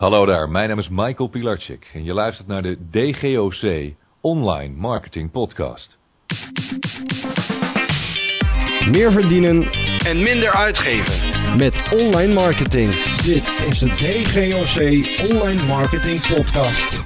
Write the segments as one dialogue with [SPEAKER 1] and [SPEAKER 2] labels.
[SPEAKER 1] Hallo daar, mijn naam is Michael Pilarczyk en je luistert naar de DGOC Online Marketing Podcast.
[SPEAKER 2] Meer verdienen
[SPEAKER 3] en minder uitgeven.
[SPEAKER 2] met online marketing.
[SPEAKER 4] Dit is de DGOC Online Marketing Podcast.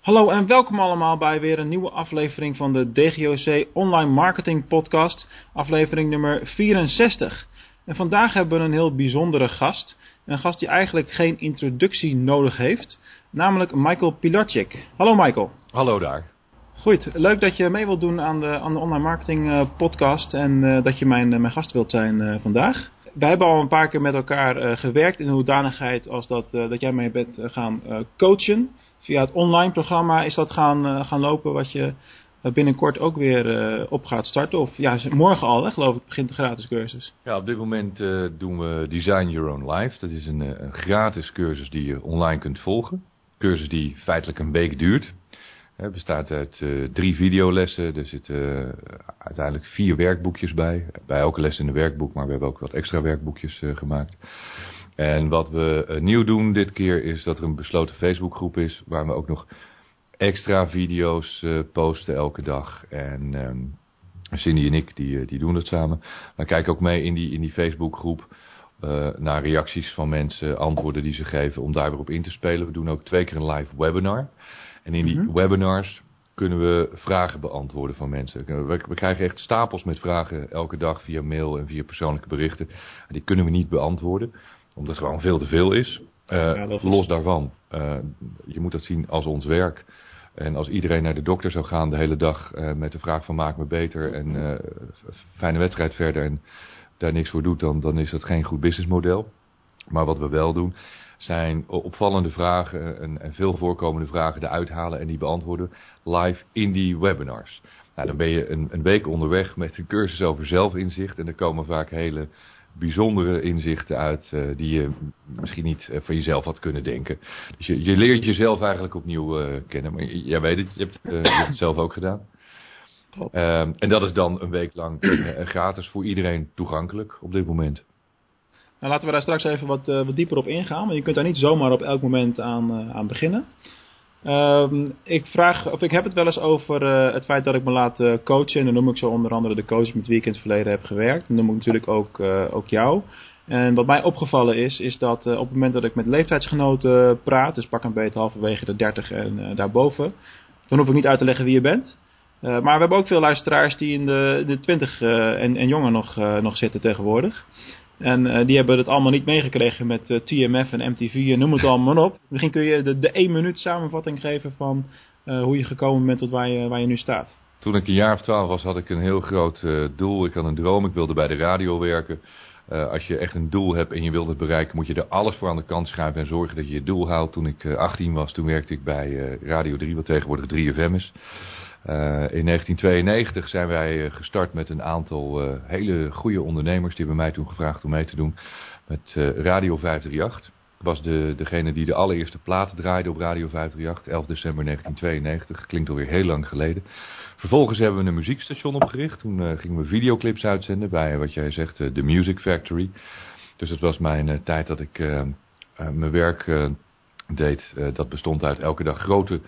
[SPEAKER 5] Hallo en welkom allemaal bij weer een nieuwe aflevering van de DGOC Online Marketing Podcast, aflevering nummer 64. En vandaag hebben we een heel bijzondere gast, een gast die eigenlijk geen introductie nodig heeft, namelijk Michael Pilarczyk. Hallo Michael.
[SPEAKER 1] Hallo daar.
[SPEAKER 5] Goed, leuk dat je mee wilt doen aan de, aan de Online Marketing eh, Podcast en eh, dat je mijn, eh, mijn gast wilt zijn vandaag. Wij hebben al een paar keer met elkaar gewerkt in de hoedanigheid als dat, dat jij mij bent gaan coachen. Via het online programma is dat gaan, gaan lopen wat je binnenkort ook weer eh, op gaat starten. Of ja, morgen al hè, geloof ik begint de gratis cursus.
[SPEAKER 1] Ja, op dit moment eh, doen we Design Your Own Life. Dat is een, eh, een gratis cursus die je online kunt volgen. Cursus die feitelijk een week duurt. Het bestaat uit eh, drie videolessen. Er zitten eh, uiteindelijk vier werkboekjes bij. Bij elke les in een werkboek, maar we hebben ook wat extra werkboekjes eh, gemaakt. En wat we eh, nieuw doen dit keer is dat er een besloten Facebookgroep is... waar we ook nog extra video's eh, posten elke dag. En ehm Cindy en ik die, eh, die doen dat samen. Maar kijk ook mee in die, in die Facebookgroep eh, naar reacties van mensen, antwoorden die ze geven... om daar weer op in te spelen. We doen ook twee keer een live webinar... En in die webinars kunnen we vragen beantwoorden van mensen. We, we krijgen echt stapels met vragen elke dag via mail en via persoonlijke berichten. En die kunnen we niet beantwoorden, omdat het gewoon veel te veel is.
[SPEAKER 5] Ja,
[SPEAKER 1] los daarvan, je moet dat zien als ons werk. En als iedereen naar de dokter zou gaan de hele dag eh, met de vraag van maak me beter en eh, fijne wedstrijd verder en daar niks voor doet, dan, dan is dat geen goed businessmodel. Maar wat we wel doen, zijn opvallende vragen en, en veel voorkomende vragen eruit halen en die beantwoorden live in die webinars. Nou, dan ben je een, een week onderweg met een cursus over zelfinzicht en er komen vaak hele bijzondere inzichten uit eh, die je misschien niet eh, van jezelf had kunnen denken. Dus je, je leert jezelf eigenlijk opnieuw eh, kennen. Maar jij weet het, je hebt, je hebt het zelf ook gedaan. Ehm, en dat is dan een week lang gratis voor iedereen toegankelijk op dit moment.
[SPEAKER 5] Nou, laten we daar straks even wat, wat dieper op ingaan, want je kunt daar niet zomaar op elk moment aan, aan beginnen. Ehm, ik, vraag, of ik heb het wel eens over eh, het feit dat ik me laat eh, coachen. En dan noem ik zo onder andere de coaches met wie ik in het verleden heb gewerkt. Dan noem ik natuurlijk ook, eh, ook jou. En wat mij opgevallen is, is dat op het moment dat ik met leeftijdsgenoten praat, dus pak een beetje halverwege de 30 en daarboven, dan hoef ik niet uit te leggen wie je bent. Maar we hebben ook veel luisteraars die in de, de 20 eh, en, en jonger nog, nog zitten tegenwoordig. En eh, die hebben het allemaal niet meegekregen met eh, TMF en MTV en noem het allemaal maar op. Misschien kun je de, de 1 minuut samenvatting geven van eh, hoe je gekomen bent tot waar je, waar je nu staat.
[SPEAKER 1] Toen ik een jaar of twaalf was, had ik een heel groot eh, doel. Ik had een droom, ik wilde bij de radio werken. Eh, als je echt een doel hebt en je wilt het bereiken, moet je er alles voor aan de kant schuiven en zorgen dat je je doel haalt. Toen ik eh, 18 was, toen werkte ik bij eh, Radio 3, wat tegenwoordig 3FM is. Eh, in 1992 zijn wij eh, gestart met een aantal eh, hele goede ondernemers. Die hebben mij toen gevraagd om mee te doen met Radio 538. Ik was de, degene die de allereerste plaat draaide op Radio 538, 11 december 1992. Klinkt alweer heel lang geleden. Vervolgens hebben we een muziekstation opgericht. Toen gingen we videoclips uitzenden bij, wat jij zegt, The Music Factory. Dus dat was mijn tijd dat ik mijn werk deed. Dat bestond uit elke dag grote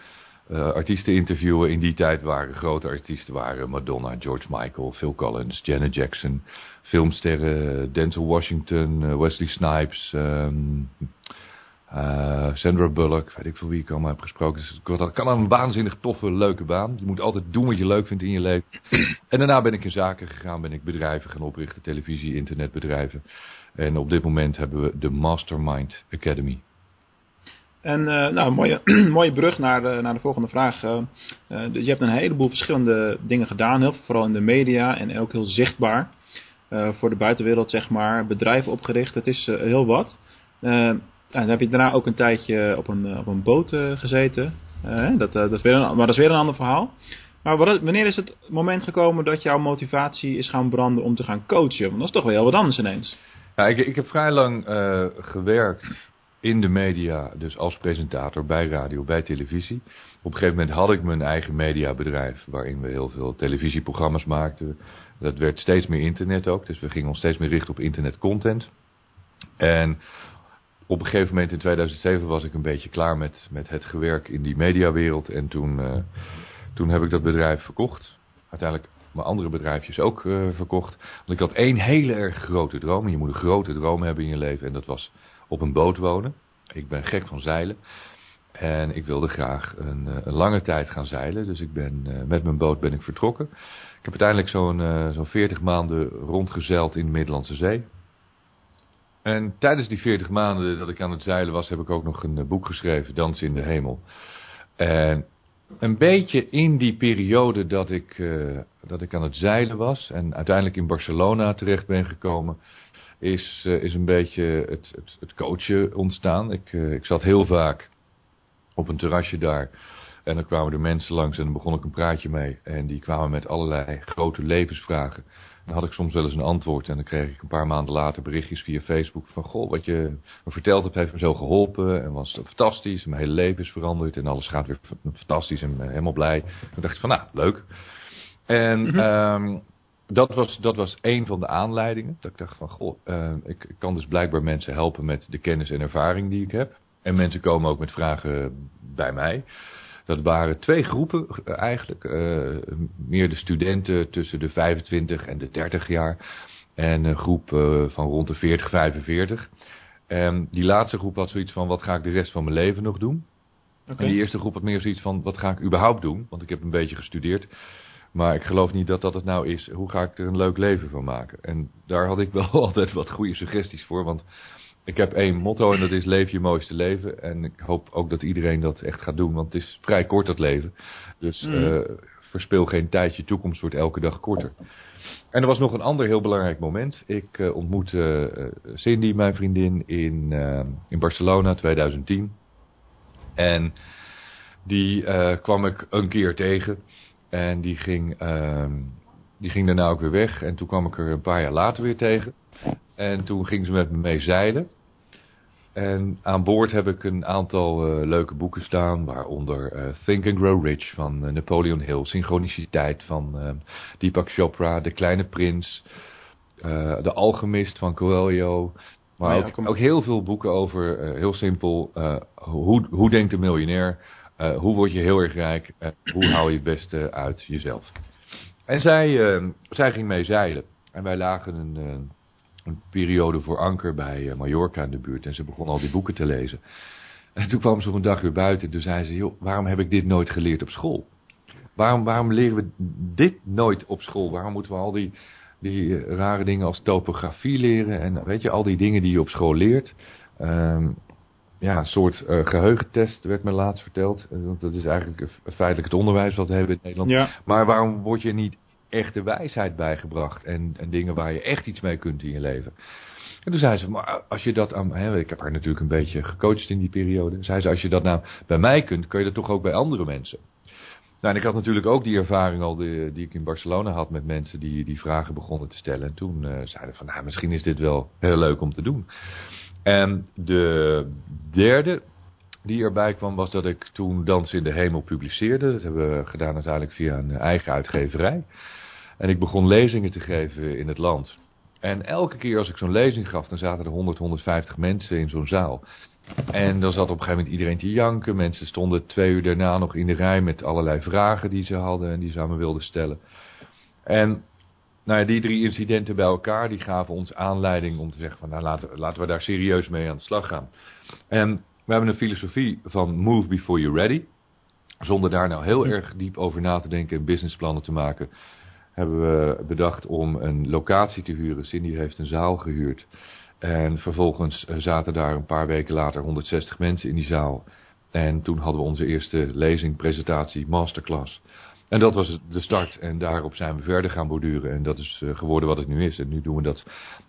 [SPEAKER 1] eh, artiesten interviewen. In die tijd waren grote artiesten waren Madonna, George Michael, Phil Collins, Janet Jackson. Filmsterren, Denzel Washington, eh, Wesley Snipes... ehm, eh, Sandra Bullock, weet ik veel wie ik allemaal heb gesproken. Dus had- kan een waanzinnig toffe, leuke baan. Je moet altijd doen wat je leuk vindt in je leven. En daarna ben ik in zaken gegaan, ben ik bedrijven gaan oprichten, televisie, internetbedrijven. En op dit moment hebben we de Mastermind Academy.
[SPEAKER 5] En eh, nou, mooie, mooie brug naar de, naar de volgende vraag. Eh, eh, dus je hebt een heleboel verschillende dingen gedaan, heel vooral in de media en ook heel zichtbaar. voor de buitenwereld, zeg maar, bedrijven opgericht. Het is heel wat. En dan heb je daarna ook een tijdje op een, op een boot gezeten. Dat, dat is weer een, maar dat is weer een ander verhaal. Maar wanneer is het moment gekomen dat jouw motivatie is gaan branden om te gaan coachen? Want dat is toch wel heel wat anders ineens.
[SPEAKER 1] Ja, ik, ik heb vrij lang gewerkt in de media, dus als presentator bij radio, bij televisie. Op een gegeven moment had ik mijn eigen mediabedrijf, waarin we heel veel televisieprogramma's maakten. Dat werd steeds meer internet ook, dus we gingen ons steeds meer richten op internetcontent. En op een gegeven moment in 2007 was ik een beetje klaar met, met het gewerk in die mediawereld. En toen, uh, toen heb ik dat bedrijf verkocht. Uiteindelijk mijn andere bedrijfjes ook uh, verkocht. Want ik had één hele erg grote droom. Je moet een grote droom hebben in je leven. En dat was op een boot wonen. Ik ben gek van zeilen. En ik wilde graag een, een lange tijd gaan zeilen. Dus ik ben, uh, met mijn boot ben ik vertrokken. Ik heb uiteindelijk zo'n uh, zo'n 40 maanden rondgezeild in de Middellandse Zee. En tijdens die 40 maanden dat ik aan het zeilen was, heb ik ook nog een boek geschreven, Dans in de Hemel. En een beetje in die periode dat ik, dat ik aan het zeilen was en uiteindelijk in Barcelona terecht ben gekomen, is, uh, is een beetje het, het, het coachen ontstaan. Ik, uh, ik zat heel vaak op een terrasje daar en dan kwamen er mensen langs en dan begon ik een praatje mee. En die kwamen met allerlei grote levensvragen. Dan had ik soms wel eens een antwoord en dan kreeg ik een paar maanden later berichtjes via Facebook van goh, wat je me verteld hebt heeft me zo geholpen en was fantastisch. Mijn hele leven is veranderd en alles gaat weer fantastisch en helemaal blij. Toen dacht ik van nou, leuk. En mm -hmm. um, dat, was, dat was een van de aanleidingen. Dat ik dacht van goh, uh, ik, ik kan dus blijkbaar mensen helpen met de kennis en ervaring die ik heb. En mensen komen ook met vragen bij mij. Dat waren twee groepen eigenlijk. Uh, meer de studenten tussen de 25 en de 30 jaar. En een groep uh, van rond de 40, 45. En die laatste groep had zoiets van, wat ga ik de rest van mijn leven nog doen? Okay. En die eerste groep had meer zoiets van, wat ga ik überhaupt doen? Want ik heb een beetje gestudeerd. Maar ik geloof niet dat dat het nou is. Hoe ga ik er een leuk leven van maken? En daar had ik wel altijd wat goede suggesties voor. Want ik heb één motto en dat is leef je mooiste leven. En ik hoop ook dat iedereen dat echt gaat doen, want het is vrij kort dat leven. Dus mm. uh, verspil geen tijd, je toekomst wordt elke dag korter. En er was nog een ander heel belangrijk moment. Ik uh, ontmoette uh, Cindy, mijn vriendin, in, in Barcelona 2010. En die kwam ik een keer tegen. En die ging, ehm, die ging daarna ook weer weg. En toen kwam ik er een paar jaar later weer tegen. En toen ging ze met me mee zeilen. En aan boord heb ik een aantal uh, leuke boeken staan, waaronder uh, Think and Grow Rich van uh, Napoleon Hill, Synchroniciteit van Deepak Chopra, De Kleine Prins, De Alchemist van Coelho. Maar oh ja, ook, ook, heel veel boeken over, heel simpel, hoe, hoe denkt de miljonair, hoe word je heel erg rijk, hoe hou je het beste uit jezelf. En zij, zij ging mee zeilen. En wij lagen een een periode voor Anker bij uh, Mallorca in de buurt. En ze begon al die boeken te lezen. En toen kwam ze op een dag weer buiten. En toen zei ze, joh, waarom heb ik dit nooit geleerd op school? Waarom, waarom leren we dit nooit op school? Waarom moeten we al die, die rare dingen als topografie leren? En weet je, al die dingen die je op school leert. Um, ja, een soort uh, geheugentest werd me laatst verteld. Want dat is eigenlijk feitelijk het onderwijs wat we hebben in Nederland.
[SPEAKER 5] Ja.
[SPEAKER 1] Maar waarom word je niet echte wijsheid bijgebracht. En, en dingen waar je echt iets mee kunt in je leven. En toen zei ze, maar als je dat aan... Hè, ik heb haar natuurlijk een beetje gecoacht in die periode. Zei ze, als je dat nou bij mij kunt, kun je dat toch ook bij andere mensen. Nou, en ik had natuurlijk ook die ervaring al die, die ik in Barcelona had met mensen die die vragen begonnen te stellen. En toen uh, zeiden van, nou, misschien is dit wel heel leuk om te doen. En de derde die erbij kwam was dat ik toen Dans in de Hemel publiceerde. Dat hebben we gedaan uiteindelijk via een eigen uitgeverij. En ik begon lezingen te geven in het land. En elke keer als ik zo'n lezing gaf, dan zaten er 100, 150 mensen in zo'n zaal. En dan zat op een gegeven moment iedereen te janken. Mensen stonden twee uur daarna nog in de rij met allerlei vragen die ze hadden en die ze aan me wilden stellen. En nou ja, die drie incidenten bij elkaar, die gaven ons aanleiding om te zeggen van nou laten, laten we daar serieus mee aan de slag gaan. En we hebben een filosofie van move before you're ready. Zonder daar nou heel erg diep over na te denken en businessplannen te maken hebben we bedacht om een locatie te huren. Cindy heeft een zaal gehuurd. En vervolgens eh, zaten daar een paar weken later 160 mensen in die zaal. En toen hadden we onze eerste lezing, presentatie, masterclass. En dat was de start. En daarop zijn we verder gaan borduren. En dat is eh, geworden wat het nu is. En nu doen we dat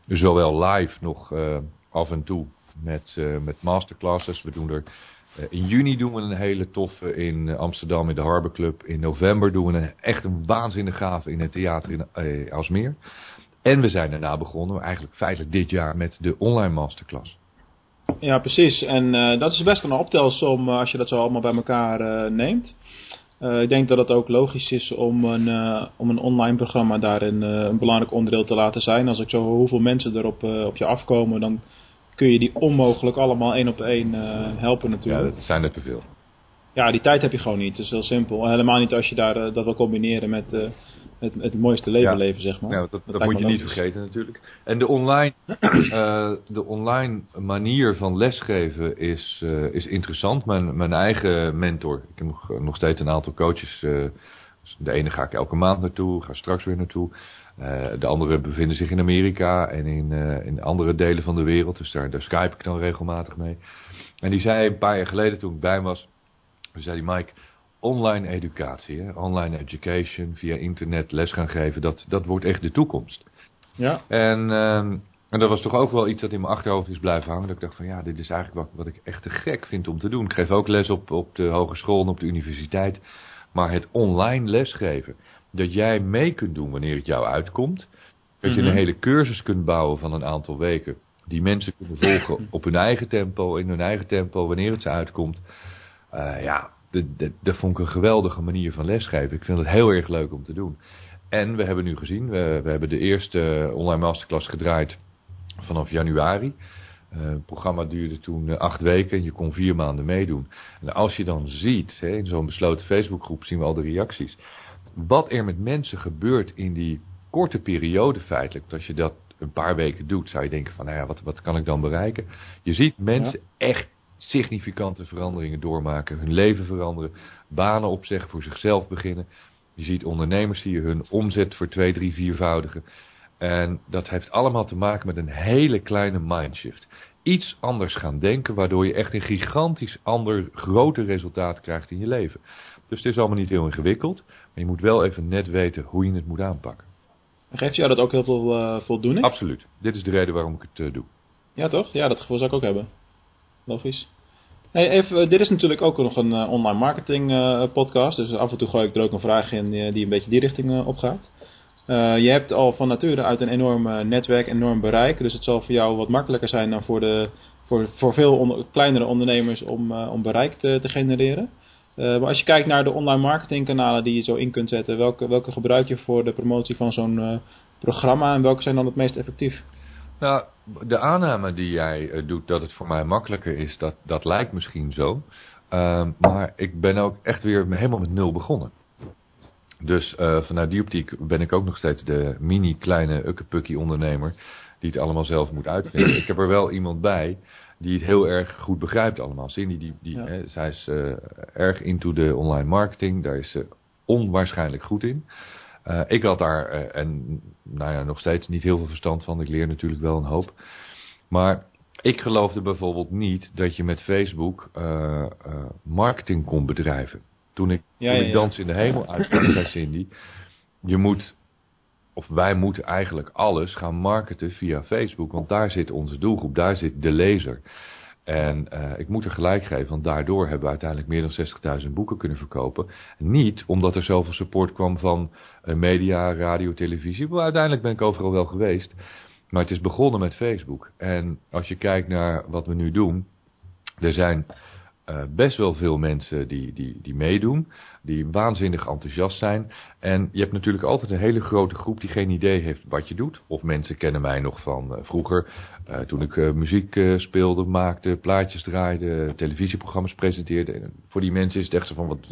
[SPEAKER 1] zowel live nog uh, af en toe met, uh, met masterclasses. We doen er in juni doen we een hele toffe in eh, Amsterdam in de Harbor Club. In november doen we een, echt een waanzinnig gave in het theater in Alsmeer. En we zijn daarna begonnen, eigenlijk feitelijk dit jaar, met de online masterclass.
[SPEAKER 5] Ja, precies. En dat is best een optelsom als je dat zo allemaal bij elkaar neemt. Ik denk dat het ook logisch is om een, om een online programma daarin een belangrijk onderdeel te laten zijn. Als ik zo hoeveel mensen er op, op je afkomen, dan kun je die onmogelijk allemaal één op één eh, helpen
[SPEAKER 1] Ja,
[SPEAKER 5] natuurlijk.
[SPEAKER 1] dat zijn er te veel.
[SPEAKER 5] Ja, die tijd heb je gewoon niet. Het is heel simpel. Helemaal niet als je daar, eh, dat wil combineren met, eh, met, met het mooiste leven
[SPEAKER 1] Ja.
[SPEAKER 5] leven, zeg maar.
[SPEAKER 1] Ja, dat, dat,
[SPEAKER 5] lijkt
[SPEAKER 1] moet je niet vergeten natuurlijk. En de online, eh, de online manier van lesgeven is, eh, is interessant. Mijn, mijn eigen mentor, ik heb nog, nog steeds een aantal coaches. eh, de ene ga ik elke maand naartoe, ga straks weer naartoe. Eh, de andere bevinden zich in Amerika en in, eh, in andere delen van de wereld. Dus daar, daar skype ik dan regelmatig mee. En die zei een paar jaar geleden toen ik bij hem was, zei hij Mike, online educatie, hè, online education, via internet les gaan geven, dat, dat wordt echt de toekomst.
[SPEAKER 5] Ja,
[SPEAKER 1] En, ehm, en dat was toch ook wel iets dat in mijn achterhoofd is blijven hangen. Dat ik dacht van ja, dit is eigenlijk wat, wat ik echt te gek vind om te doen. Ik geef ook les op, op de hogeschool en op de universiteit. Maar het online lesgeven, dat jij mee kunt doen wanneer het jou uitkomt. Dat je
[SPEAKER 5] Mhm.
[SPEAKER 1] een hele cursus kunt bouwen van een aantal weken. Die mensen kunnen volgen op hun eigen tempo, in hun eigen tempo, wanneer het ze uitkomt. Eh, ja, dat vond ik een geweldige manier van lesgeven. Ik vind het heel erg leuk om te doen. En we hebben nu gezien, we, we hebben de eerste online masterclass gedraaid vanaf januari. Eh, het programma duurde toen eh, acht weken en je kon vier maanden meedoen. En als je dan ziet, hè, in zo'n besloten Facebookgroep zien we al de reacties. Wat er met mensen gebeurt in die korte periode feitelijk. Want als je dat een paar weken doet, zou je denken van, nou ja, wat, wat kan ik dan bereiken? Je ziet mensen echt significante veranderingen doormaken. Hun leven veranderen, banen opzeggen, voor zichzelf beginnen. Je ziet ondernemers die hun omzet voor twee, drie, viervoudigen. En dat heeft allemaal te maken met een hele kleine mindshift. Iets anders gaan denken, waardoor je echt een gigantisch ander, groter resultaat krijgt in je leven. Dus het is allemaal niet heel ingewikkeld, maar je moet wel even net weten hoe je het moet aanpakken.
[SPEAKER 5] geeft jou dat ook heel veel eh, voldoening?
[SPEAKER 1] Absoluut. Dit is de reden waarom ik het eh, doe.
[SPEAKER 5] Ja, toch? Ja, dat gevoel zou ik ook hebben. Logisch. Even, eh, dit is natuurlijk ook nog een eh, online marketing eh, podcast. Dus af en toe gooi ik er ook een vraag in die een beetje die richting opgaat. Je hebt al van nature uit een enorm netwerk, enorm bereik. Dus het zal voor jou wat makkelijker zijn dan voor, de, voor, voor veel kleinere ondernemers om, om bereik te, te genereren. Maar als je kijkt naar de online marketingkanalen die je zo in kunt zetten, welke, welke gebruik je voor de promotie van zo'n programma en welke zijn dan het meest effectief?
[SPEAKER 1] Nou, de aanname die jij eh, doet dat het voor mij makkelijker is, dat, dat lijkt misschien zo. Ehm, maar ik ben ook echt weer helemaal met nul begonnen. Dus eh, vanuit die optiek ben ik ook nog steeds de mini kleine ukkepukkie ondernemer die het allemaal zelf moet uitvinden. ik heb er wel iemand bij die het heel erg goed begrijpt allemaal. Cindy, die, die,
[SPEAKER 5] Ja.
[SPEAKER 1] hè, zij is eh, erg into de online marketing, daar is ze onwaarschijnlijk goed in. Eh, ik had daar, eh, en nou ja, nog steeds niet heel veel verstand van. Ik leer natuurlijk wel een hoop. Maar ik geloofde bijvoorbeeld niet dat je met Facebook eh, marketing kon bedrijven. Toen ik,
[SPEAKER 5] Ja,
[SPEAKER 1] toen
[SPEAKER 5] ja,
[SPEAKER 1] ik. Dans in de Hemel uitkwam, zei Cindy, je moet, of wij moeten eigenlijk alles gaan marketen via Facebook. Want daar zit onze doelgroep, daar zit de lezer. En eh, ik moet er gelijk geven, want daardoor hebben we uiteindelijk meer dan 60.000 boeken kunnen verkopen. Niet omdat er zoveel support kwam van eh, media, radio, televisie. Maar uiteindelijk ben ik overal wel geweest. Maar het is begonnen met Facebook. En als je kijkt naar wat we nu doen, er zijn eh, best wel veel mensen die, die, die meedoen, die waanzinnig enthousiast zijn. En je hebt natuurlijk altijd een hele grote groep die geen idee heeft wat je doet. Of mensen kennen mij nog van eh, vroeger, eh, toen ik muziek speelde, maakte, plaatjes draaide, televisieprogramma's presenteerde. En voor die mensen is het echt zo van, wat,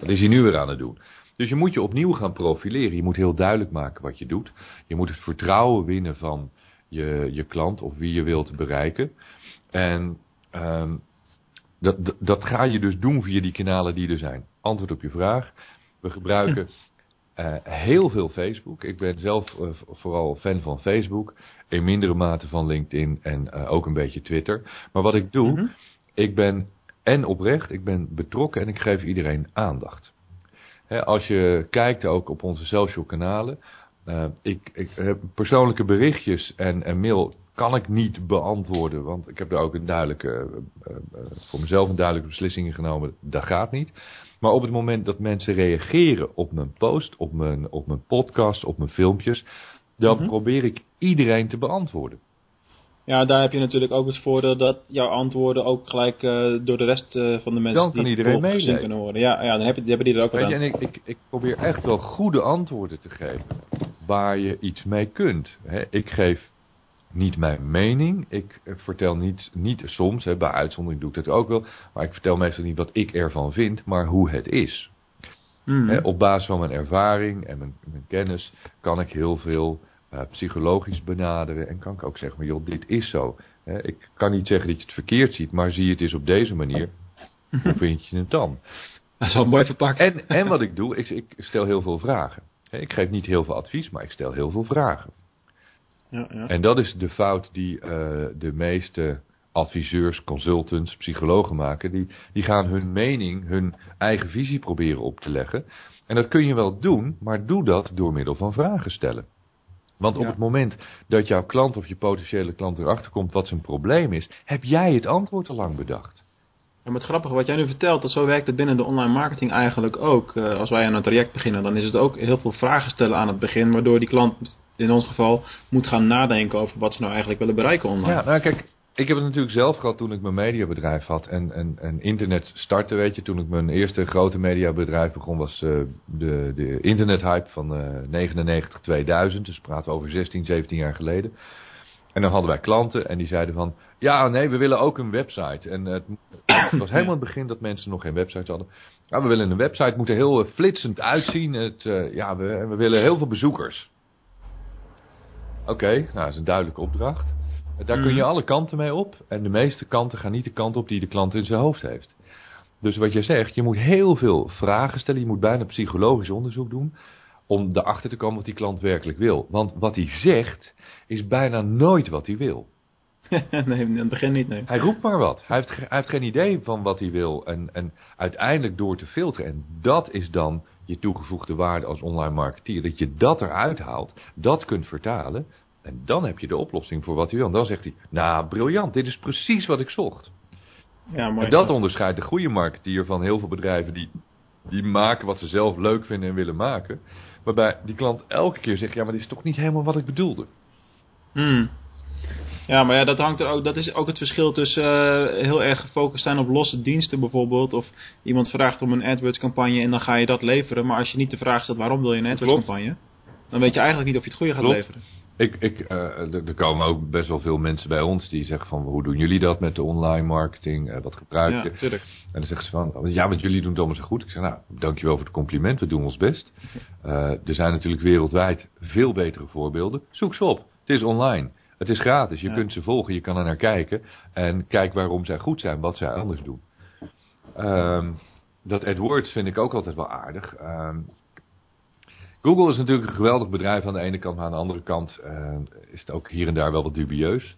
[SPEAKER 1] wat is hij nu weer aan het doen? Dus je moet je opnieuw gaan profileren. Je moet heel duidelijk maken wat je doet. Je moet het vertrouwen winnen van je, je klant of wie je wilt bereiken. En ehm, dat, dat, dat ga je dus doen via die kanalen die er zijn. Antwoord op je vraag. We gebruiken eh, heel veel Facebook. Ik ben zelf eh, vooral fan van Facebook. In mindere mate van LinkedIn en eh, ook een beetje Twitter. Maar wat ik doe,
[SPEAKER 5] Mhm.
[SPEAKER 1] ik ben en oprecht, ik ben betrokken en ik geef iedereen aandacht. Hè, als je kijkt ook op onze social kanalen. eh, ik, ik heb persoonlijke berichtjes en, en mail kan ik niet beantwoorden. Want ik heb daar ook een duidelijke, eh, eh, voor mezelf een duidelijke beslissing in genomen. Dat gaat niet. Maar op het moment dat mensen reageren op mijn post, op mijn, op mijn podcast, op mijn filmpjes. Dan
[SPEAKER 5] Mhm.
[SPEAKER 1] probeer ik iedereen te beantwoorden.
[SPEAKER 5] Ja, daar heb je natuurlijk ook het voordeel dat jouw antwoorden ook gelijk eh, door de rest eh, van de mensen
[SPEAKER 1] Dan kan
[SPEAKER 5] die
[SPEAKER 1] iedereen meelezen.
[SPEAKER 5] kunnen worden. Ja, ja dan heb je, hebben die er ook aan.
[SPEAKER 1] en ik, ik, ik probeer echt wel goede antwoorden te geven. Waar je iets mee kunt. Ik geef niet mijn mening. Ik eh, vertel niet, niet soms, hè, bij uitzondering doe ik dat ook wel. Maar ik vertel meestal niet wat ik ervan vind, maar hoe het is.
[SPEAKER 5] Mhm.
[SPEAKER 1] Hè, op basis van mijn ervaring en mijn, mijn kennis kan ik heel veel eh, psychologisch benaderen. En kan ik ook zeggen, maar joh, dit is zo. Hè, ik kan niet zeggen dat je het verkeerd ziet, maar zie je het eens op deze manier. Hoe vind je het dan?
[SPEAKER 5] Dat is wel mooi verpakt.
[SPEAKER 1] En, en wat ik doe, is ik stel heel veel vragen. Ik geef niet heel veel advies, maar ik stel heel veel vragen.
[SPEAKER 5] Ja, ja.
[SPEAKER 1] En dat is de fout die eh, de meeste adviseurs, consultants, psychologen maken. Die, die gaan hun mening, hun eigen visie proberen op te leggen. En dat kun je wel doen, maar doe dat door middel van vragen stellen. Want op
[SPEAKER 5] Ja.
[SPEAKER 1] het moment dat jouw klant of je potentiële klant erachter komt wat zijn probleem is, heb jij het antwoord al lang bedacht.
[SPEAKER 5] Ja, maar het grappige wat jij nu vertelt, dat zo werkt het binnen de online marketing eigenlijk ook. Eh, als wij aan een traject beginnen, dan is het ook heel veel vragen stellen aan het begin, waardoor die klant in ons geval moet gaan nadenken over wat ze nou eigenlijk willen bereiken online.
[SPEAKER 1] Ja, nou kijk, ik heb het natuurlijk zelf gehad toen ik mijn mediabedrijf had en, internet startte, weet je. Toen ik mijn eerste grote mediabedrijf begon was eh, de, de internethype van eh 99, 2000. Dus praten we over 16, 17 jaar geleden. En dan hadden wij klanten en die zeiden van, ja nee, we willen ook een website. En eh, het, was helemaal het begin dat mensen nog geen website hadden. Ja, we willen een website, moet er heel eh, flitsend uitzien. Het, eh, ja, we, we willen heel veel bezoekers. Oké, nou dat is een duidelijke opdracht. Daar kun je alle kanten mee op. En de meeste kanten gaan niet de kant op die de klant in zijn hoofd heeft. Dus wat je zegt, je moet heel veel vragen stellen. Je moet bijna psychologisch onderzoek doen. Om erachter te komen wat die klant werkelijk wil. Want wat hij zegt, is bijna nooit wat hij wil.
[SPEAKER 5] nee, in het begin niet, nee.
[SPEAKER 1] Hij roept maar wat. Hij heeft, hij heeft geen idee van wat hij wil. En, en uiteindelijk door te filteren. En dat is dan je toegevoegde waarde als online marketeer. Dat je dat eruit haalt. Dat kunt vertalen. En dan heb je de oplossing voor wat hij wil. En dan zegt hij, nou briljant, dit is precies wat ik zocht.
[SPEAKER 5] Ja, mooi.
[SPEAKER 1] En dat onderscheidt de goede marketeer van heel veel bedrijven die, die maken wat ze zelf leuk vinden en willen maken. Waarbij die klant elke keer zegt, ja maar dit is toch niet helemaal wat ik bedoelde.
[SPEAKER 5] Hmm. Ja, maar ja, dat, hangt er ook, dat is ook het verschil tussen eh, heel erg gefocust zijn op losse diensten bijvoorbeeld. Of iemand vraagt om een AdWords campagne en dan ga je dat leveren. Maar als je niet de vraag stelt waarom wil je een AdWords campagne, dan weet je eigenlijk niet of je het goede gaat
[SPEAKER 1] Klopt.
[SPEAKER 5] leveren.
[SPEAKER 1] Ik, ik, eh, er komen ook best wel veel mensen bij ons die zeggen van hoe doen jullie dat met de online marketing? Eh, wat gebruik
[SPEAKER 5] Ja,
[SPEAKER 1] je?
[SPEAKER 5] tuurlijk.
[SPEAKER 1] En dan zeggen ze van, ja, want jullie doen het allemaal zo goed. Ik zeg, nou, dankjewel voor het compliment, we doen ons best. Er zijn natuurlijk wereldwijd veel betere voorbeelden. Zoek ze op. Het is online. Het is gratis. Je
[SPEAKER 5] Ja.
[SPEAKER 1] kunt ze volgen, je kan er naar kijken. En kijk waarom zij goed zijn, wat zij anders doen. Ehm, dat AdWords vind ik ook altijd wel aardig. Ehm, Google is natuurlijk een geweldig bedrijf aan de ene kant, maar aan de andere kant eh, is het ook hier en daar wel wat dubieus.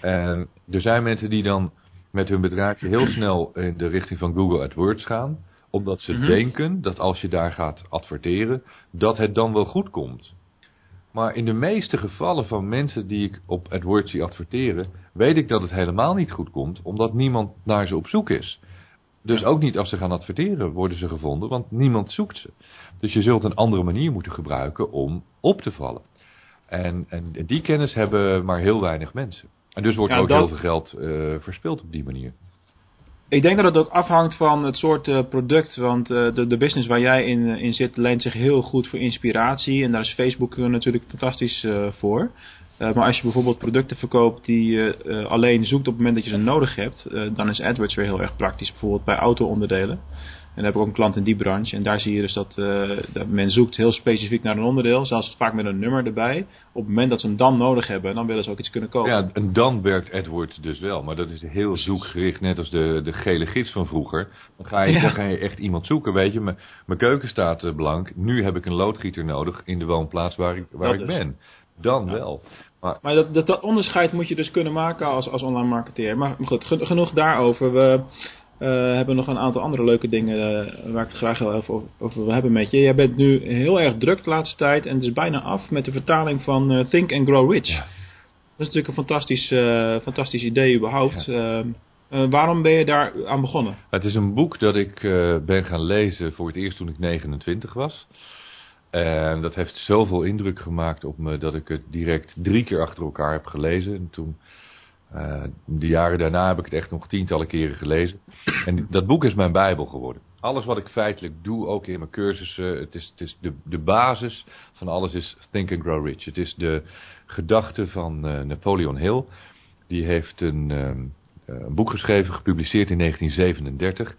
[SPEAKER 1] En er zijn mensen die dan met hun bedrijfje heel snel in de richting van Google AdWords gaan. Omdat ze
[SPEAKER 5] Mhm.
[SPEAKER 1] denken dat als je daar gaat adverteren, dat het dan wel goed komt. Maar in de meeste gevallen van mensen die ik op AdWords zie adverteren, weet ik dat het helemaal niet goed komt, omdat niemand naar ze op zoek is. Dus ook niet als ze gaan adverteren worden ze gevonden, want niemand zoekt ze. Dus je zult een andere manier moeten gebruiken om op te vallen. En, en die kennis hebben maar heel weinig mensen. En dus wordt
[SPEAKER 5] Ja,
[SPEAKER 1] ook
[SPEAKER 5] dat-
[SPEAKER 1] heel veel geld eh, verspild op die manier.
[SPEAKER 5] Ik denk dat het ook afhangt van het soort eh, product. Want eh, de, de business waar jij in, in zit leent zich heel goed voor inspiratie. En daar is Facebook eh, natuurlijk fantastisch eh, voor. Eh, maar als je bijvoorbeeld producten verkoopt die je eh, alleen zoekt op het moment dat je ze nodig hebt. eh, dan is AdWords weer heel erg praktisch. Bijvoorbeeld bij auto-onderdelen. En dan heb ik ook een klant in die branche. En daar zie je dus dat, eh, dat men zoekt heel specifiek naar een onderdeel. Zelfs vaak met een nummer erbij. Op het moment dat ze hem dan nodig hebben, dan willen ze ook iets kunnen kopen.
[SPEAKER 1] Ja, en dan werkt AdWords dus wel. Maar dat is heel zoekgericht, net als de, de gele gids van vroeger. Dan ga je,
[SPEAKER 5] Ja.
[SPEAKER 1] dan ga je echt iemand zoeken, weet je. Mijn mijn keuken staat eh, blank. Nu heb ik een loodgieter nodig in de woonplaats waar ik, waar
[SPEAKER 5] Dat
[SPEAKER 1] ik
[SPEAKER 5] dus.
[SPEAKER 1] ben. Dan wel. Maar
[SPEAKER 5] Maar dat, dat, dat onderscheid moet je dus kunnen maken als, als online marketeer. Maar goed, gen- genoeg daarover. We eh, hebben nog een aantal andere leuke dingen eh, waar ik het graag heel even over, wil hebben met je. Jij bent nu heel erg druk de laatste tijd en het is bijna af met de vertaling van eh, Think and Grow Rich.
[SPEAKER 1] Ja.
[SPEAKER 5] Dat is natuurlijk een fantastisch, fantastisch idee überhaupt. Eh, eh, waarom ben je daar aan begonnen?
[SPEAKER 1] Het is een boek dat ik ben gaan lezen voor het eerst toen ik 29 was. En dat heeft zoveel indruk gemaakt op me dat ik het direct drie keer achter elkaar heb gelezen. En toen, eh, de jaren daarna heb ik het echt nog tientallen keren gelezen. En dat boek is mijn bijbel geworden. alles wat ik feitelijk doe, ook in mijn cursussen, het is, het is de, de basis van alles is Think and Grow Rich. Het is de gedachte van uh, Napoleon Hill. Die heeft een, um, een boek geschreven, gepubliceerd in 1937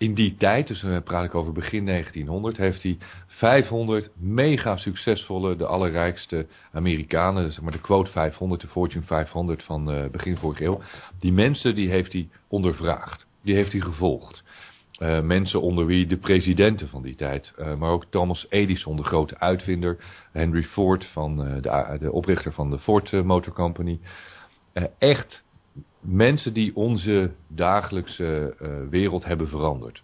[SPEAKER 1] in die tijd, dus dan praat ik over begin 1900, heeft hij 500 mega succesvolle, de allerrijkste Amerikanen, zeg maar de quote 500, de Fortune 500 van uh, begin vorige eeuw, die mensen die heeft hij ondervraagd, die heeft hij gevolgd. Uh, mensen onder wie de presidenten van die tijd, maar ook Thomas Edison, de grote uitvinder, Henry Ford, van, de, de, oprichter van de Ford Motor Company. echt mensen die onze dagelijkse uh, wereld hebben veranderd.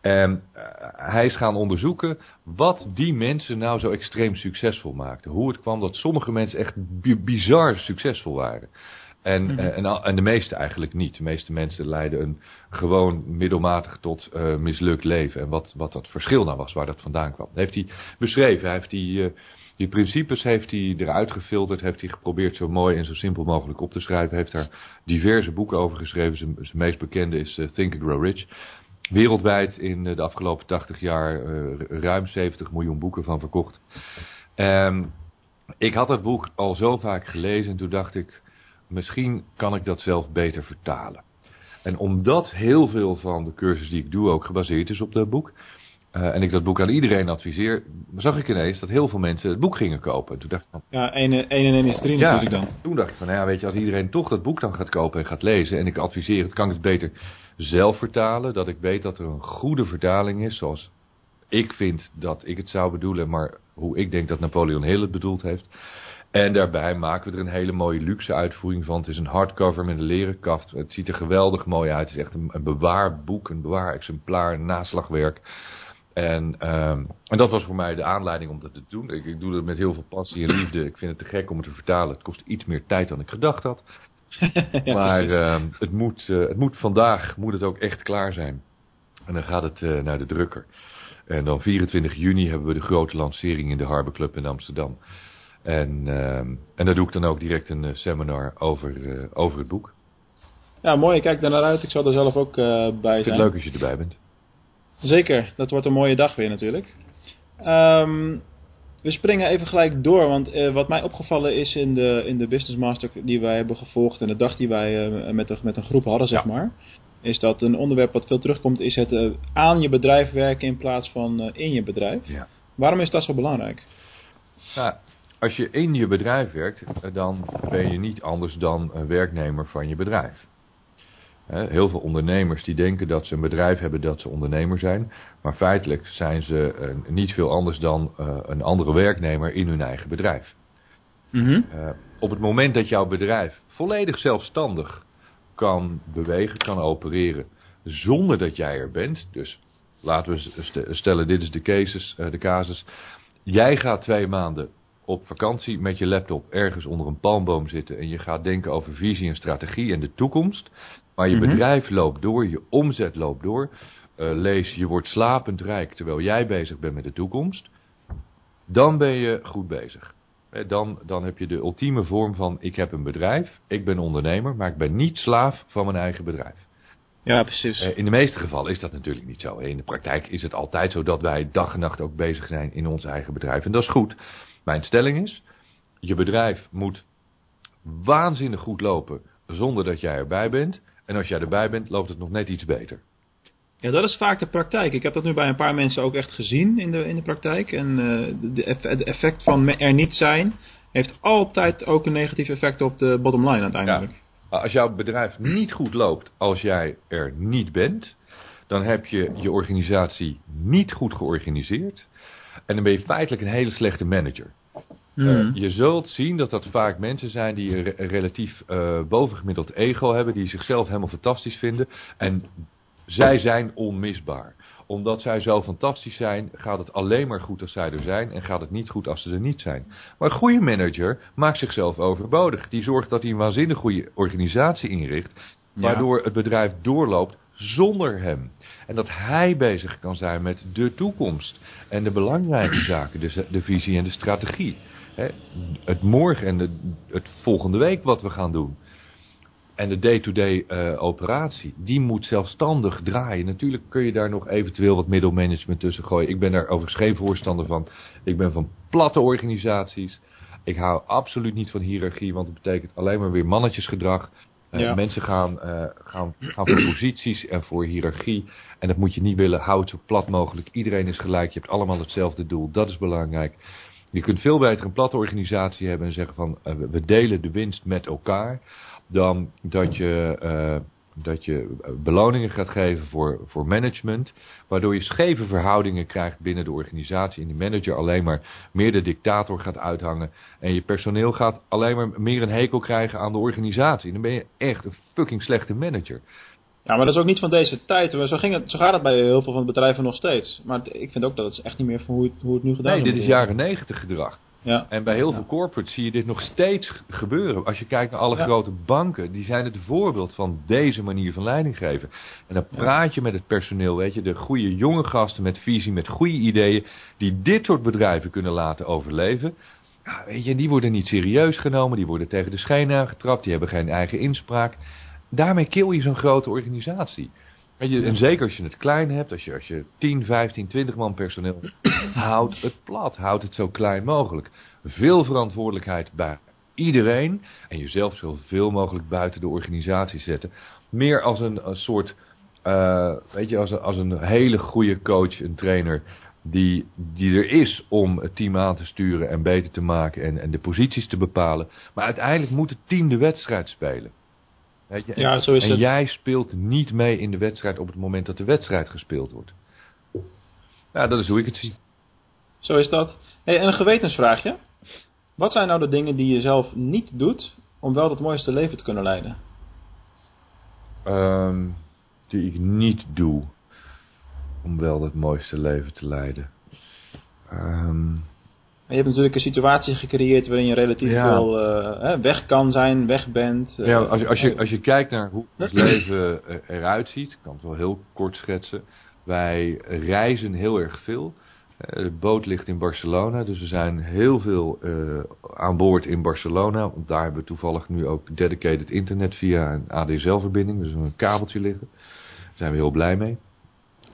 [SPEAKER 1] En uh, hij is gaan onderzoeken wat die mensen nou zo extreem succesvol maakten. Hoe het kwam dat sommige mensen echt bizar succesvol waren. En, mm -hmm. uh, en, en, de meeste eigenlijk niet. De meeste mensen leiden een gewoon middelmatig tot uh, mislukt leven. En wat, wat dat verschil nou was, waar dat vandaan kwam. Dat heeft hij beschreven. Hij heeft die, die principes heeft hij eruit gefilterd, heeft hij geprobeerd zo mooi en zo simpel mogelijk op te schrijven. Heeft daar diverse boeken over geschreven. Zijn, meest bekende is uh, Think and Grow Rich. Wereldwijd in uh, de afgelopen 80 jaar uh, ruim 70 miljoen boeken van verkocht. Um, ik had dat boek al zo vaak gelezen en toen dacht ik, misschien kan ik dat zelf beter vertalen. En omdat heel veel van de cursus die ik doe ook gebaseerd is op dat boek, uh, en ik dat boek aan iedereen adviseer, zag ik ineens dat heel veel mensen het boek gingen kopen. Toen dacht ik van,
[SPEAKER 5] ja, 1 en 1 is 3 ja, natuurlijk dan.
[SPEAKER 1] Toen dacht ik van, nou ja, weet je, als iedereen toch dat boek dan gaat kopen en gaat lezen, en ik adviseer het, kan ik het beter zelf vertalen, dat ik weet dat er een goede vertaling is, zoals ik vind dat ik het zou bedoelen, maar hoe ik denk dat Napoleon Hill het bedoeld heeft. En daarbij maken we er een hele mooie luxe uitvoering van. Het is een hardcover met een leren kaft. Het ziet er geweldig mooi uit. Het is echt een, een bewaarboek, een bewaar-exemplaar, een naslagwerk. En, um, en dat was voor mij de aanleiding om dat te doen. Ik, ik, doe dat met heel veel passie en liefde. Ik vind het te gek om het te vertalen. Het kost iets meer tijd dan ik gedacht had. ja, maar uh, het, moet, uh, het moet vandaag moet het ook echt klaar zijn. En dan gaat het uh, naar de drukker. En dan 24 juni hebben we de grote lancering in de Harbor Club in Amsterdam. En, uh, en daar doe ik dan ook direct een uh, seminar over, over het boek.
[SPEAKER 5] Ja, mooi. Ik kijk daar naar uit. Ik zal er zelf ook bij zijn. Ik
[SPEAKER 1] vind het leuk als je erbij bent.
[SPEAKER 5] Zeker, dat wordt een mooie dag weer natuurlijk. Um, we springen even gelijk door, want uh, wat mij opgevallen is in de, in de Business Master die wij hebben gevolgd en de dag die wij uh, met, de, met een groep hadden, zeg ja. maar, is dat een onderwerp wat veel terugkomt, is het uh, aan je bedrijf werken in plaats van in je bedrijf.
[SPEAKER 1] Ja.
[SPEAKER 5] Waarom is dat zo belangrijk?
[SPEAKER 1] Nou, als je in je bedrijf werkt, dan ben je niet anders dan een werknemer van je bedrijf. Heel veel ondernemers die denken dat ze een bedrijf hebben dat ze ondernemer zijn. Maar feitelijk zijn ze uh, niet veel anders dan uh, een andere werknemer in hun eigen bedrijf.
[SPEAKER 5] Mm -hmm.
[SPEAKER 1] uh, op het moment dat jouw bedrijf volledig zelfstandig kan bewegen, kan opereren, zonder dat jij er bent. Dus laten we stellen, dit is de, casus, de casus. Jij gaat twee maanden op vakantie met je laptop ergens onder een palmboom zitten en je gaat denken over visie en strategie en de toekomst. Maar je mm -hmm. bedrijf loopt door, je omzet loopt door. Uh, lees, je wordt slapend rijk terwijl jij bezig bent met de toekomst. Dan ben je goed bezig. Dan, dan heb je de ultieme vorm van ik heb een bedrijf, ik ben ondernemer, maar ik ben niet slaaf van mijn eigen bedrijf.
[SPEAKER 5] Ja, precies.
[SPEAKER 1] Uh, in de meeste gevallen is dat natuurlijk niet zo. In de praktijk is het altijd zo dat wij dag en nacht ook bezig zijn in ons eigen bedrijf. En dat is goed. Mijn stelling is, je bedrijf moet waanzinnig goed lopen zonder dat jij erbij bent. En als jij erbij bent, loopt het nog net iets beter.
[SPEAKER 5] Ja, dat is vaak de praktijk. Ik heb dat nu bij een paar mensen ook echt gezien in de, in de praktijk. En uh, de, eff de effect van er niet zijn heeft altijd ook een negatief effect op de bottom line uiteindelijk.
[SPEAKER 1] Ja. Als jouw bedrijf niet goed loopt als jij er niet bent, dan heb je je organisatie niet goed georganiseerd. En dan ben je feitelijk een hele slechte manager.
[SPEAKER 5] Mm.
[SPEAKER 1] Uh, je zult zien dat dat vaak mensen zijn die een re relatief uh, bovengemiddeld ego hebben, die zichzelf helemaal fantastisch vinden. En zij zijn onmisbaar. Omdat zij zo fantastisch zijn, gaat het alleen maar goed als zij er zijn en gaat het niet goed als ze er niet zijn. Maar een goede manager maakt zichzelf overbodig. Die zorgt dat hij een waanzinnig goede organisatie inricht, waardoor ja. het bedrijf doorloopt zonder hem. En dat hij bezig kan zijn met de toekomst en de belangrijke zaken, de, de visie en de strategie. Hè, het morgen en de, het volgende week wat we gaan doen. en de day-to-day -day, operatie, die moet zelfstandig draaien. Natuurlijk kun je daar nog eventueel wat middelmanagement tussen gooien. Ik ben daar overigens geen voorstander van. Ik ben van platte organisaties. Ik hou absoluut niet van hiërarchie, want het betekent alleen maar weer mannetjesgedrag. Uh, Mensen gaan, uh, gaan, gaan voor posities en voor hiërarchie. En dat moet je niet willen. Hou het zo plat mogelijk. Iedereen is gelijk. Je hebt allemaal hetzelfde doel. Dat is belangrijk. Je kunt veel beter een platte organisatie hebben en zeggen van uh, we delen de winst met elkaar. Dan dat je dat je eh, beloningen gaat geven voor, voor management, waardoor je scheve verhoudingen krijgt binnen de organisatie en die manager alleen maar meer de dictator gaat uithangen en je personeel gaat alleen maar meer een hekel krijgen aan de organisatie. Dan ben je echt een fucking slechte manager.
[SPEAKER 5] Ja, maar dat is ook niet van deze tijd. Zo, ging het, zo gaat het bij heel veel van de bedrijven nog steeds. Maar ik vind ook dat het echt niet meer van hoe het, hoe het nu gedaan
[SPEAKER 1] wordt. Nee, dit is jaren negentig gedrag.
[SPEAKER 5] Ja.
[SPEAKER 1] En bij heel veel corporates zie je dit nog steeds gebeuren. Als je kijkt naar alle grote banken, die zijn het voorbeeld van deze manier van leiding geven. En dan praat je met het personeel, weet je, de goede jonge gasten met visie, met goede ideeën, die dit soort bedrijven kunnen laten overleven. Ja, weet je, die worden niet serieus genomen, die worden tegen de schenen aangetrapt, die hebben geen eigen inspraak. Daarmee kill je zo'n grote organisatie. Je, en zeker als je het klein hebt, als je, als je 10, 15, 20 man personeel, houd het plat. Houd het zo klein mogelijk. Veel verantwoordelijkheid bij iedereen. En jezelf zoveel mogelijk buiten de organisatie zetten. Meer als een, een soort, uh, weet je, als een, als een hele goede coach, een trainer. Die, die er is om het team aan te sturen en beter te maken en, en de posities te bepalen. Maar uiteindelijk moet het team de wedstrijd spelen. Weet je? En,
[SPEAKER 5] ja, zo is
[SPEAKER 1] en
[SPEAKER 5] het.
[SPEAKER 1] jij speelt niet mee in de wedstrijd op het moment dat de wedstrijd gespeeld wordt. Ja, dat is hoe ik het zie.
[SPEAKER 5] Zo is dat. Hey, en een gewetensvraagje. Wat zijn nou de dingen die je zelf niet doet om wel het mooiste leven te kunnen leiden?
[SPEAKER 1] Um, die ik niet doe om wel het mooiste leven te leiden. Um,
[SPEAKER 5] je hebt natuurlijk een situatie gecreëerd waarin je relatief ja. veel uh, weg kan zijn, weg bent.
[SPEAKER 1] Uh, ja, als je, als, je, als je kijkt naar hoe het leven eruit ziet, ik kan het wel heel kort schetsen. Wij reizen heel erg veel. De boot ligt in Barcelona, dus we zijn heel veel aan boord in Barcelona. Want daar hebben we toevallig nu ook dedicated internet via een ADSL-verbinding, dus een kabeltje liggen. Daar zijn we heel blij mee.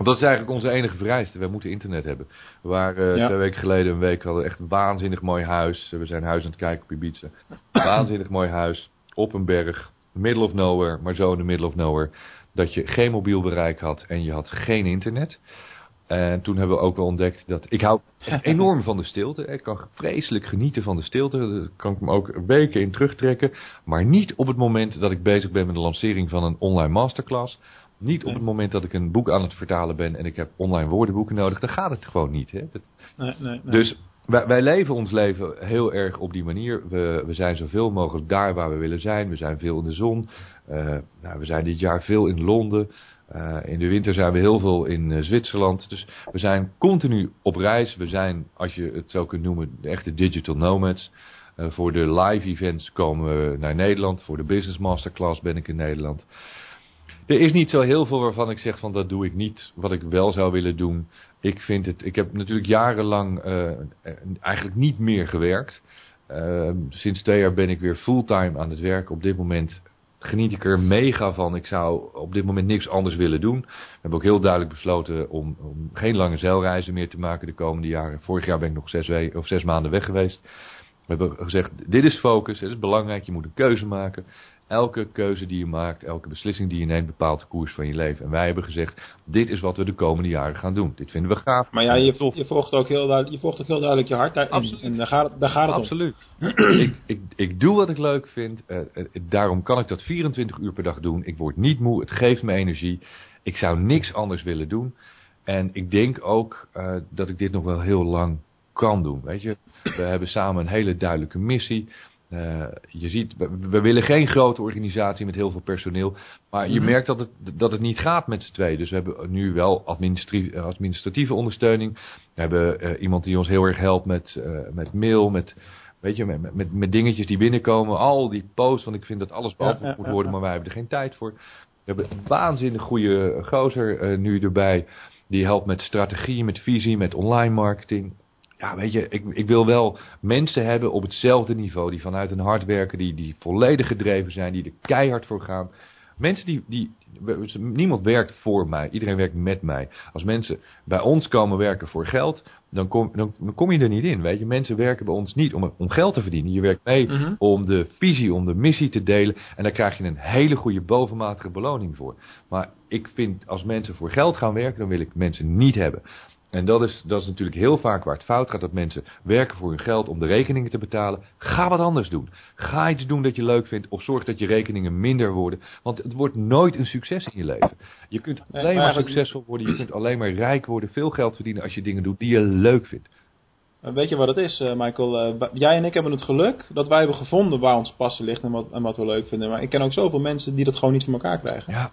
[SPEAKER 1] Want dat is eigenlijk onze enige vereiste. We moeten internet hebben. We waren uh, ja. twee weken geleden een week hadden echt een waanzinnig mooi huis. We zijn huis aan het kijken op Ibiza. waanzinnig mooi huis. Op een berg. Middle of nowhere. Maar zo in de middle of nowhere. Dat je geen mobiel bereik had en je had geen internet. En toen hebben we ook wel ontdekt dat... Ik hou enorm van de stilte. Ik kan vreselijk genieten van de stilte. Daar kan ik me ook weken in terugtrekken. Maar niet op het moment dat ik bezig ben met de lancering van een online masterclass. Niet op het moment dat ik een boek aan het vertalen ben en ik heb online woordenboeken nodig, dan gaat het gewoon niet. Hè? Dat...
[SPEAKER 5] Nee, nee, nee.
[SPEAKER 1] Dus wij, wij, leven ons leven heel erg op die manier. We, we zijn zoveel mogelijk daar waar we willen zijn. We zijn veel in de zon. Uh, nou, we zijn dit jaar veel in Londen. Uh, in de winter zijn we heel veel in uh, Zwitserland. Dus we zijn continu op reis. We zijn, als je het zo kunt noemen, de echte digital nomads. voor de live events komen we naar Nederland. Voor de business masterclass ben ik in Nederland. Er is niet zo heel veel waarvan ik zeg van dat doe ik niet wat ik wel zou willen doen. Ik vind het, ik heb natuurlijk jarenlang uh, eigenlijk niet meer gewerkt. Uh, sinds twee jaar ben ik weer fulltime aan het werk. Op dit moment geniet ik er mega van. Ik zou op dit moment niks anders willen doen. We hebben ook heel duidelijk besloten om, om geen lange zeilreizen meer te maken de komende jaren. Vorig jaar ben ik nog zes, we of zes maanden weg geweest. We hebben gezegd, dit is focus, het is belangrijk, je moet een keuze maken elke keuze die je maakt, elke beslissing die je neemt, bepaalt de koers van je leven. En wij hebben gezegd, dit is wat we de komende jaren gaan doen. Dit vinden we gaaf.
[SPEAKER 5] Maar ja, je, je volgt ook heel duidelijk, je volgt ook heel duidelijk je hart daarin. Absoluut. En daar gaat, daar gaat het
[SPEAKER 1] Absoluut. om. ik, ik, ik doe wat ik leuk vind. Uh, daarom kan ik dat 24 uur per dag doen. Ik word niet moe. Het geeft me energie. Ik zou niks anders willen doen. En ik denk ook uh, dat ik dit nog wel heel lang kan doen. Weet je, we hebben samen een hele duidelijke missie. Uh, je ziet, we, willen geen grote organisatie met heel veel personeel. Maar je mm -hmm. merkt dat het, dat het niet gaat met z'n tweeën. Dus we hebben nu wel administratieve, administratieve ondersteuning. We hebben uh, iemand die ons heel erg helpt met, uh, met mail, met, weet je, met, met, met dingetjes die binnenkomen. Al die posts, want ik vind dat alles beantwoord moet worden, maar wij hebben er geen tijd voor. We hebben een waanzinnig goede gozer nu erbij. Die helpt met strategie, met visie, met online marketing. Ja, weet je, ik, ik wil wel mensen hebben op hetzelfde niveau. Die vanuit hun hard werken, die, die volledig gedreven zijn, die er keihard voor gaan. Mensen die, die, niemand werkt voor mij, iedereen werkt met mij. Als mensen bij ons komen werken voor geld, dan kom, dan, dan kom je er niet in. Weet je, mensen werken bij ons niet om, om geld te verdienen. Je werkt mee
[SPEAKER 5] Mhm.
[SPEAKER 1] om de visie, om de missie te delen. En daar krijg je een hele goede bovenmatige beloning voor. Maar ik vind, als mensen voor geld gaan werken, dan wil ik mensen niet hebben. En dat is, dat is natuurlijk heel vaak waar het fout gaat. Dat mensen werken voor hun geld om de rekeningen te betalen. Ga wat anders doen. Ga iets doen dat je leuk vindt. Of zorg dat je rekeningen minder worden. Want het wordt nooit een succes in je leven. Je kunt
[SPEAKER 5] Nee,
[SPEAKER 1] alleen
[SPEAKER 5] maar
[SPEAKER 1] succesvol worden. Je kunt alleen maar rijk worden. Veel geld verdienen als je dingen doet die je leuk vindt.
[SPEAKER 5] Weet je wat het is, eh, Michael? Eh, jij en ik hebben het geluk dat wij hebben gevonden waar onze passie ligt en wat, en wat we leuk vinden. Maar ik ken ook zoveel mensen die dat gewoon niet voor elkaar krijgen.
[SPEAKER 1] Ja.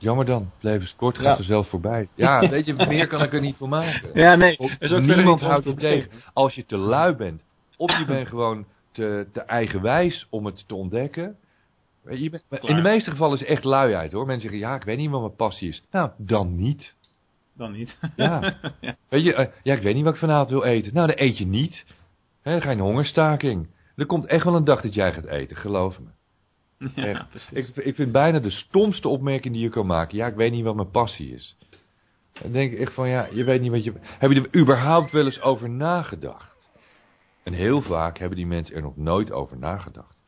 [SPEAKER 1] Jammer dan. Het leven is kort. Gaat
[SPEAKER 5] Ja.
[SPEAKER 1] er zelf voorbij. Ja, weet je, meer kan ik er niet voor maken.
[SPEAKER 5] Ja, nee. Is ook
[SPEAKER 1] niemand houdt je tegen. Als je te lui bent, of je bent gewoon te, te eigenwijs om het te ontdekken. Je bent, in de meeste gevallen is het echt luiheid hoor. Mensen zeggen, ja, ik weet niet wat mijn passie is. Nou, dan niet.
[SPEAKER 5] Dan niet.
[SPEAKER 1] Ja. Weet je, eh, ja, ik weet niet wat ik vanavond wil eten. Nou, dan eet je niet. Hè, dan ga je een hongerstaking. Er komt echt wel een dag dat jij gaat eten, geloof me.
[SPEAKER 5] Ja,
[SPEAKER 1] Echt.
[SPEAKER 5] precies.
[SPEAKER 1] Ik, ik vind bijna de stomste opmerking die je kan maken. Ja, ik weet niet wat mijn passie is. Dan denk ik echt van, ja, je weet niet wat je... Heb je er überhaupt wel eens over nagedacht? En heel vaak hebben die mensen er nog nooit over nagedacht.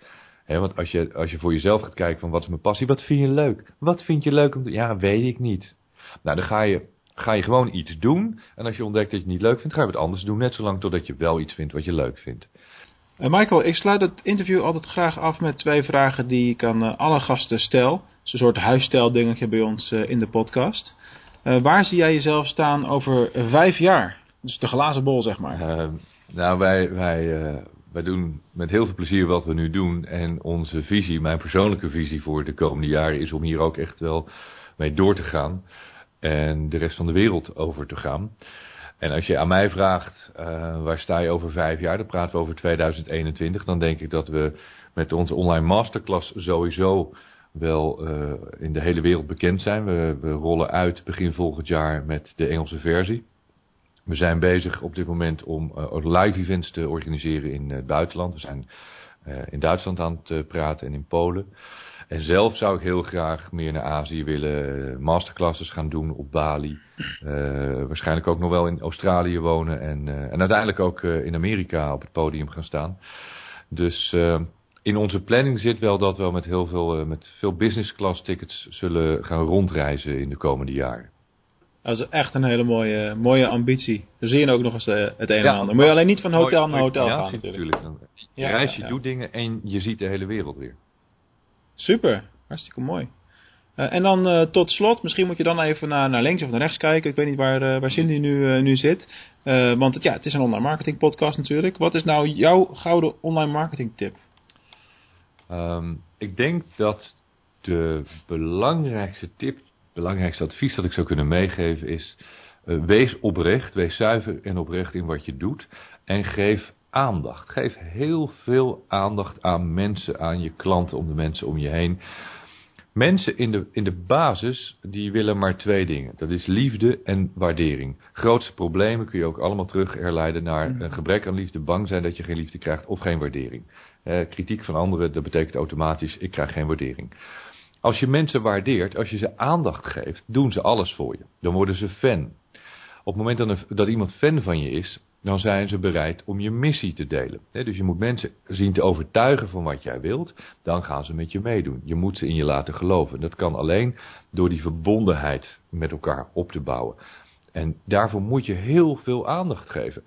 [SPEAKER 1] Hè, want als je, als je voor jezelf gaat kijken van, wat is mijn passie? Wat vind je leuk? Wat vind je leuk om te... Ja, weet ik niet. Nou, dan ga je, ga je gewoon iets doen. En als je ontdekt dat je het niet leuk vindt, ga je wat anders doen. Net zolang totdat je wel iets vindt wat je leuk vindt.
[SPEAKER 5] Eh, Michael, ik sluit het interview altijd graag af met twee vragen die ik aan eh, alle gasten stel. Is een soort huisstijldingetje bij ons eh, in de podcast. Waar zie jij jezelf staan over vijf jaar? Dus de glazen bol, zeg maar.
[SPEAKER 1] Nou, wij, wij, wij doen met heel veel plezier wat we nu doen. En onze visie, mijn persoonlijke visie voor de komende jaren, is om hier ook echt wel mee door te gaan. En de rest van de wereld over te gaan. En als je aan mij vraagt, eh, waar sta je over vijf jaar? Dan praten we over 2021. Dan denk ik dat we met onze online masterclass sowieso wel eh, in de hele wereld bekend zijn. We, rollen uit begin volgend jaar met de Engelse versie. We zijn bezig op dit moment om eh, live events te organiseren in het buitenland. We zijn in Duitsland aan het praten en in Polen. En zelf zou ik heel graag meer naar Azië willen masterclasses gaan doen op Bali. Eh, waarschijnlijk ook nog wel in Australië wonen en, eh, en uiteindelijk ook eh, in Amerika op het podium gaan staan. Dus in onze planning zit wel dat we met heel veel, met veel business class tickets zullen gaan rondreizen in de komende jaren.
[SPEAKER 5] Dat is echt een hele mooie, mooie ambitie. Dan zie je ook nog eens het een en
[SPEAKER 1] Ja.
[SPEAKER 5] ander. Moet je alleen niet van hotel naar hotel gaan natuurlijk.
[SPEAKER 1] Dan- Je
[SPEAKER 5] Ja,
[SPEAKER 1] reist, je
[SPEAKER 5] ja.
[SPEAKER 1] doet dingen en je ziet de hele wereld weer.
[SPEAKER 5] Super, hartstikke mooi. Eh, en dan eh, tot slot, misschien moet je dan even naar, naar links of naar rechts kijken. Ik weet niet waar, eh, waar Cindy nu, nu zit. Want het, ja, het is een online marketing podcast natuurlijk. Wat is nou jouw gouden online marketing tip?
[SPEAKER 1] Ehm, ik denk dat de belangrijkste tip, belangrijkste advies dat ik zou kunnen meegeven is... wees oprecht, wees zuiver en oprecht in wat je doet. En geef aandacht. Geef heel veel aandacht aan mensen, aan je klanten, om de mensen om je heen. Mensen in de, in de basis, die willen maar twee dingen. Dat is liefde en waardering. Grootste problemen kun je ook allemaal terug herleiden naar een gebrek aan liefde, bang zijn dat je geen liefde krijgt of geen waardering. Eh, kritiek van anderen, dat betekent automatisch, ik krijg geen waardering. Als je mensen waardeert, als je ze aandacht geeft, doen ze alles voor je. Dan worden ze fan. Op het moment dat, een- dat iemand fan van je is, dan zijn ze bereid om je missie te delen. Dus je moet mensen zien te overtuigen van wat jij wilt, dan gaan ze met je meedoen. Je moet ze in je laten geloven. Dat kan alleen door die verbondenheid met elkaar op te bouwen. En daarvoor moet je heel veel aandacht geven.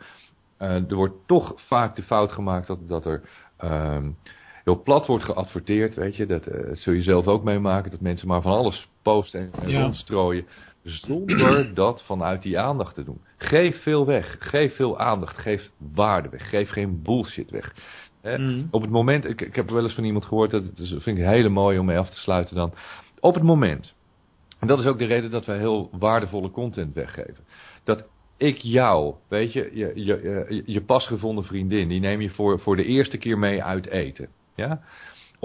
[SPEAKER 1] Eh, er wordt toch vaak de fout gemaakt dat, dat er ehm, heel plat wordt geadverteerd, weet je. Dat eh, zul je zelf ook meemaken, dat mensen maar van alles posten en,
[SPEAKER 5] Ja.
[SPEAKER 1] rondstrooien. Zonder dat vanuit die aandacht te doen. Geef veel weg. Geef veel aandacht. Geef waarde weg. Geef geen bullshit weg.
[SPEAKER 5] Mhm.
[SPEAKER 1] Op het moment, ik, ik heb wel eens van iemand gehoord, dat dat vind ik heel mooi om mee af te sluiten dan. Op het moment, en dat is ook de reden dat wij heel waardevolle content weggeven. Dat ik jou, weet je, je, je, je, je pasgevonden vriendin, die neem je voor, voor de eerste keer mee uit eten. Ja?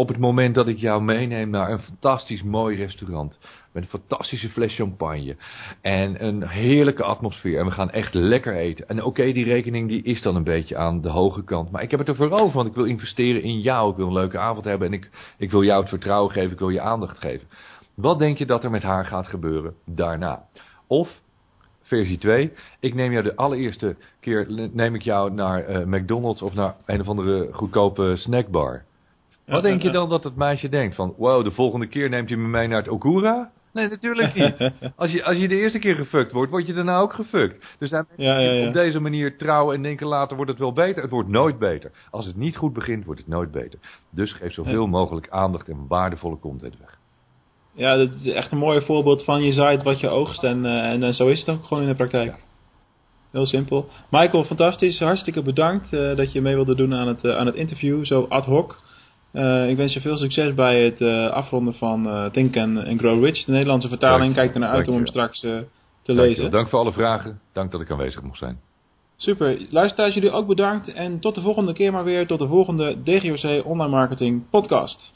[SPEAKER 1] op het moment dat ik jou meeneem naar een fantastisch mooi restaurant. Met een fantastische fles champagne. En een heerlijke atmosfeer. En we gaan echt lekker eten. En oké, die rekening die is dan een beetje aan de hoge kant. Maar ik heb het ervoor over, want ik wil investeren in jou. Ik wil een leuke avond hebben. En ik, ik wil jou het vertrouwen geven. Ik wil je aandacht geven. Wat denk je dat er met haar gaat gebeuren daarna? Of versie 2. Ik neem jou de allereerste keer neem ik jou naar uh, McDonald's of naar een of andere goedkope snackbar. Wat denk je dan dat het meisje denkt? Van, wow, de volgende keer neemt je me mee naar het Okura? Nee, natuurlijk niet. Als je, als je de eerste keer gefukt wordt, word je daarna ook gefukt. Dus dan ja, ja, ja. op deze manier trouwen en denken later wordt het wel beter. Het wordt nooit beter. Als het niet goed begint, wordt het nooit beter. Dus geef zoveel mogelijk aandacht en waardevolle content weg.
[SPEAKER 5] Ja, dat is echt een mooi voorbeeld van je zaait wat je oogst. En, uh, en, en, zo is het ook gewoon in de praktijk. Heel simpel. Michael, fantastisch. Hartstikke bedankt uh, dat je mee wilde doen aan het, uh, aan het interview. Zo ad hoc. Ik wens je veel succes bij het afronden van Think and, Grow Rich. De Nederlandse vertaling. Kijk er naar uit om hem straks te
[SPEAKER 1] Dank
[SPEAKER 5] lezen.
[SPEAKER 1] Dank voor alle vragen. Dank dat ik aanwezig mocht zijn.
[SPEAKER 5] Super. Luisteraars, jullie ook bedankt. En tot de volgende keer maar weer. Tot de volgende DGOC Online Marketing Podcast.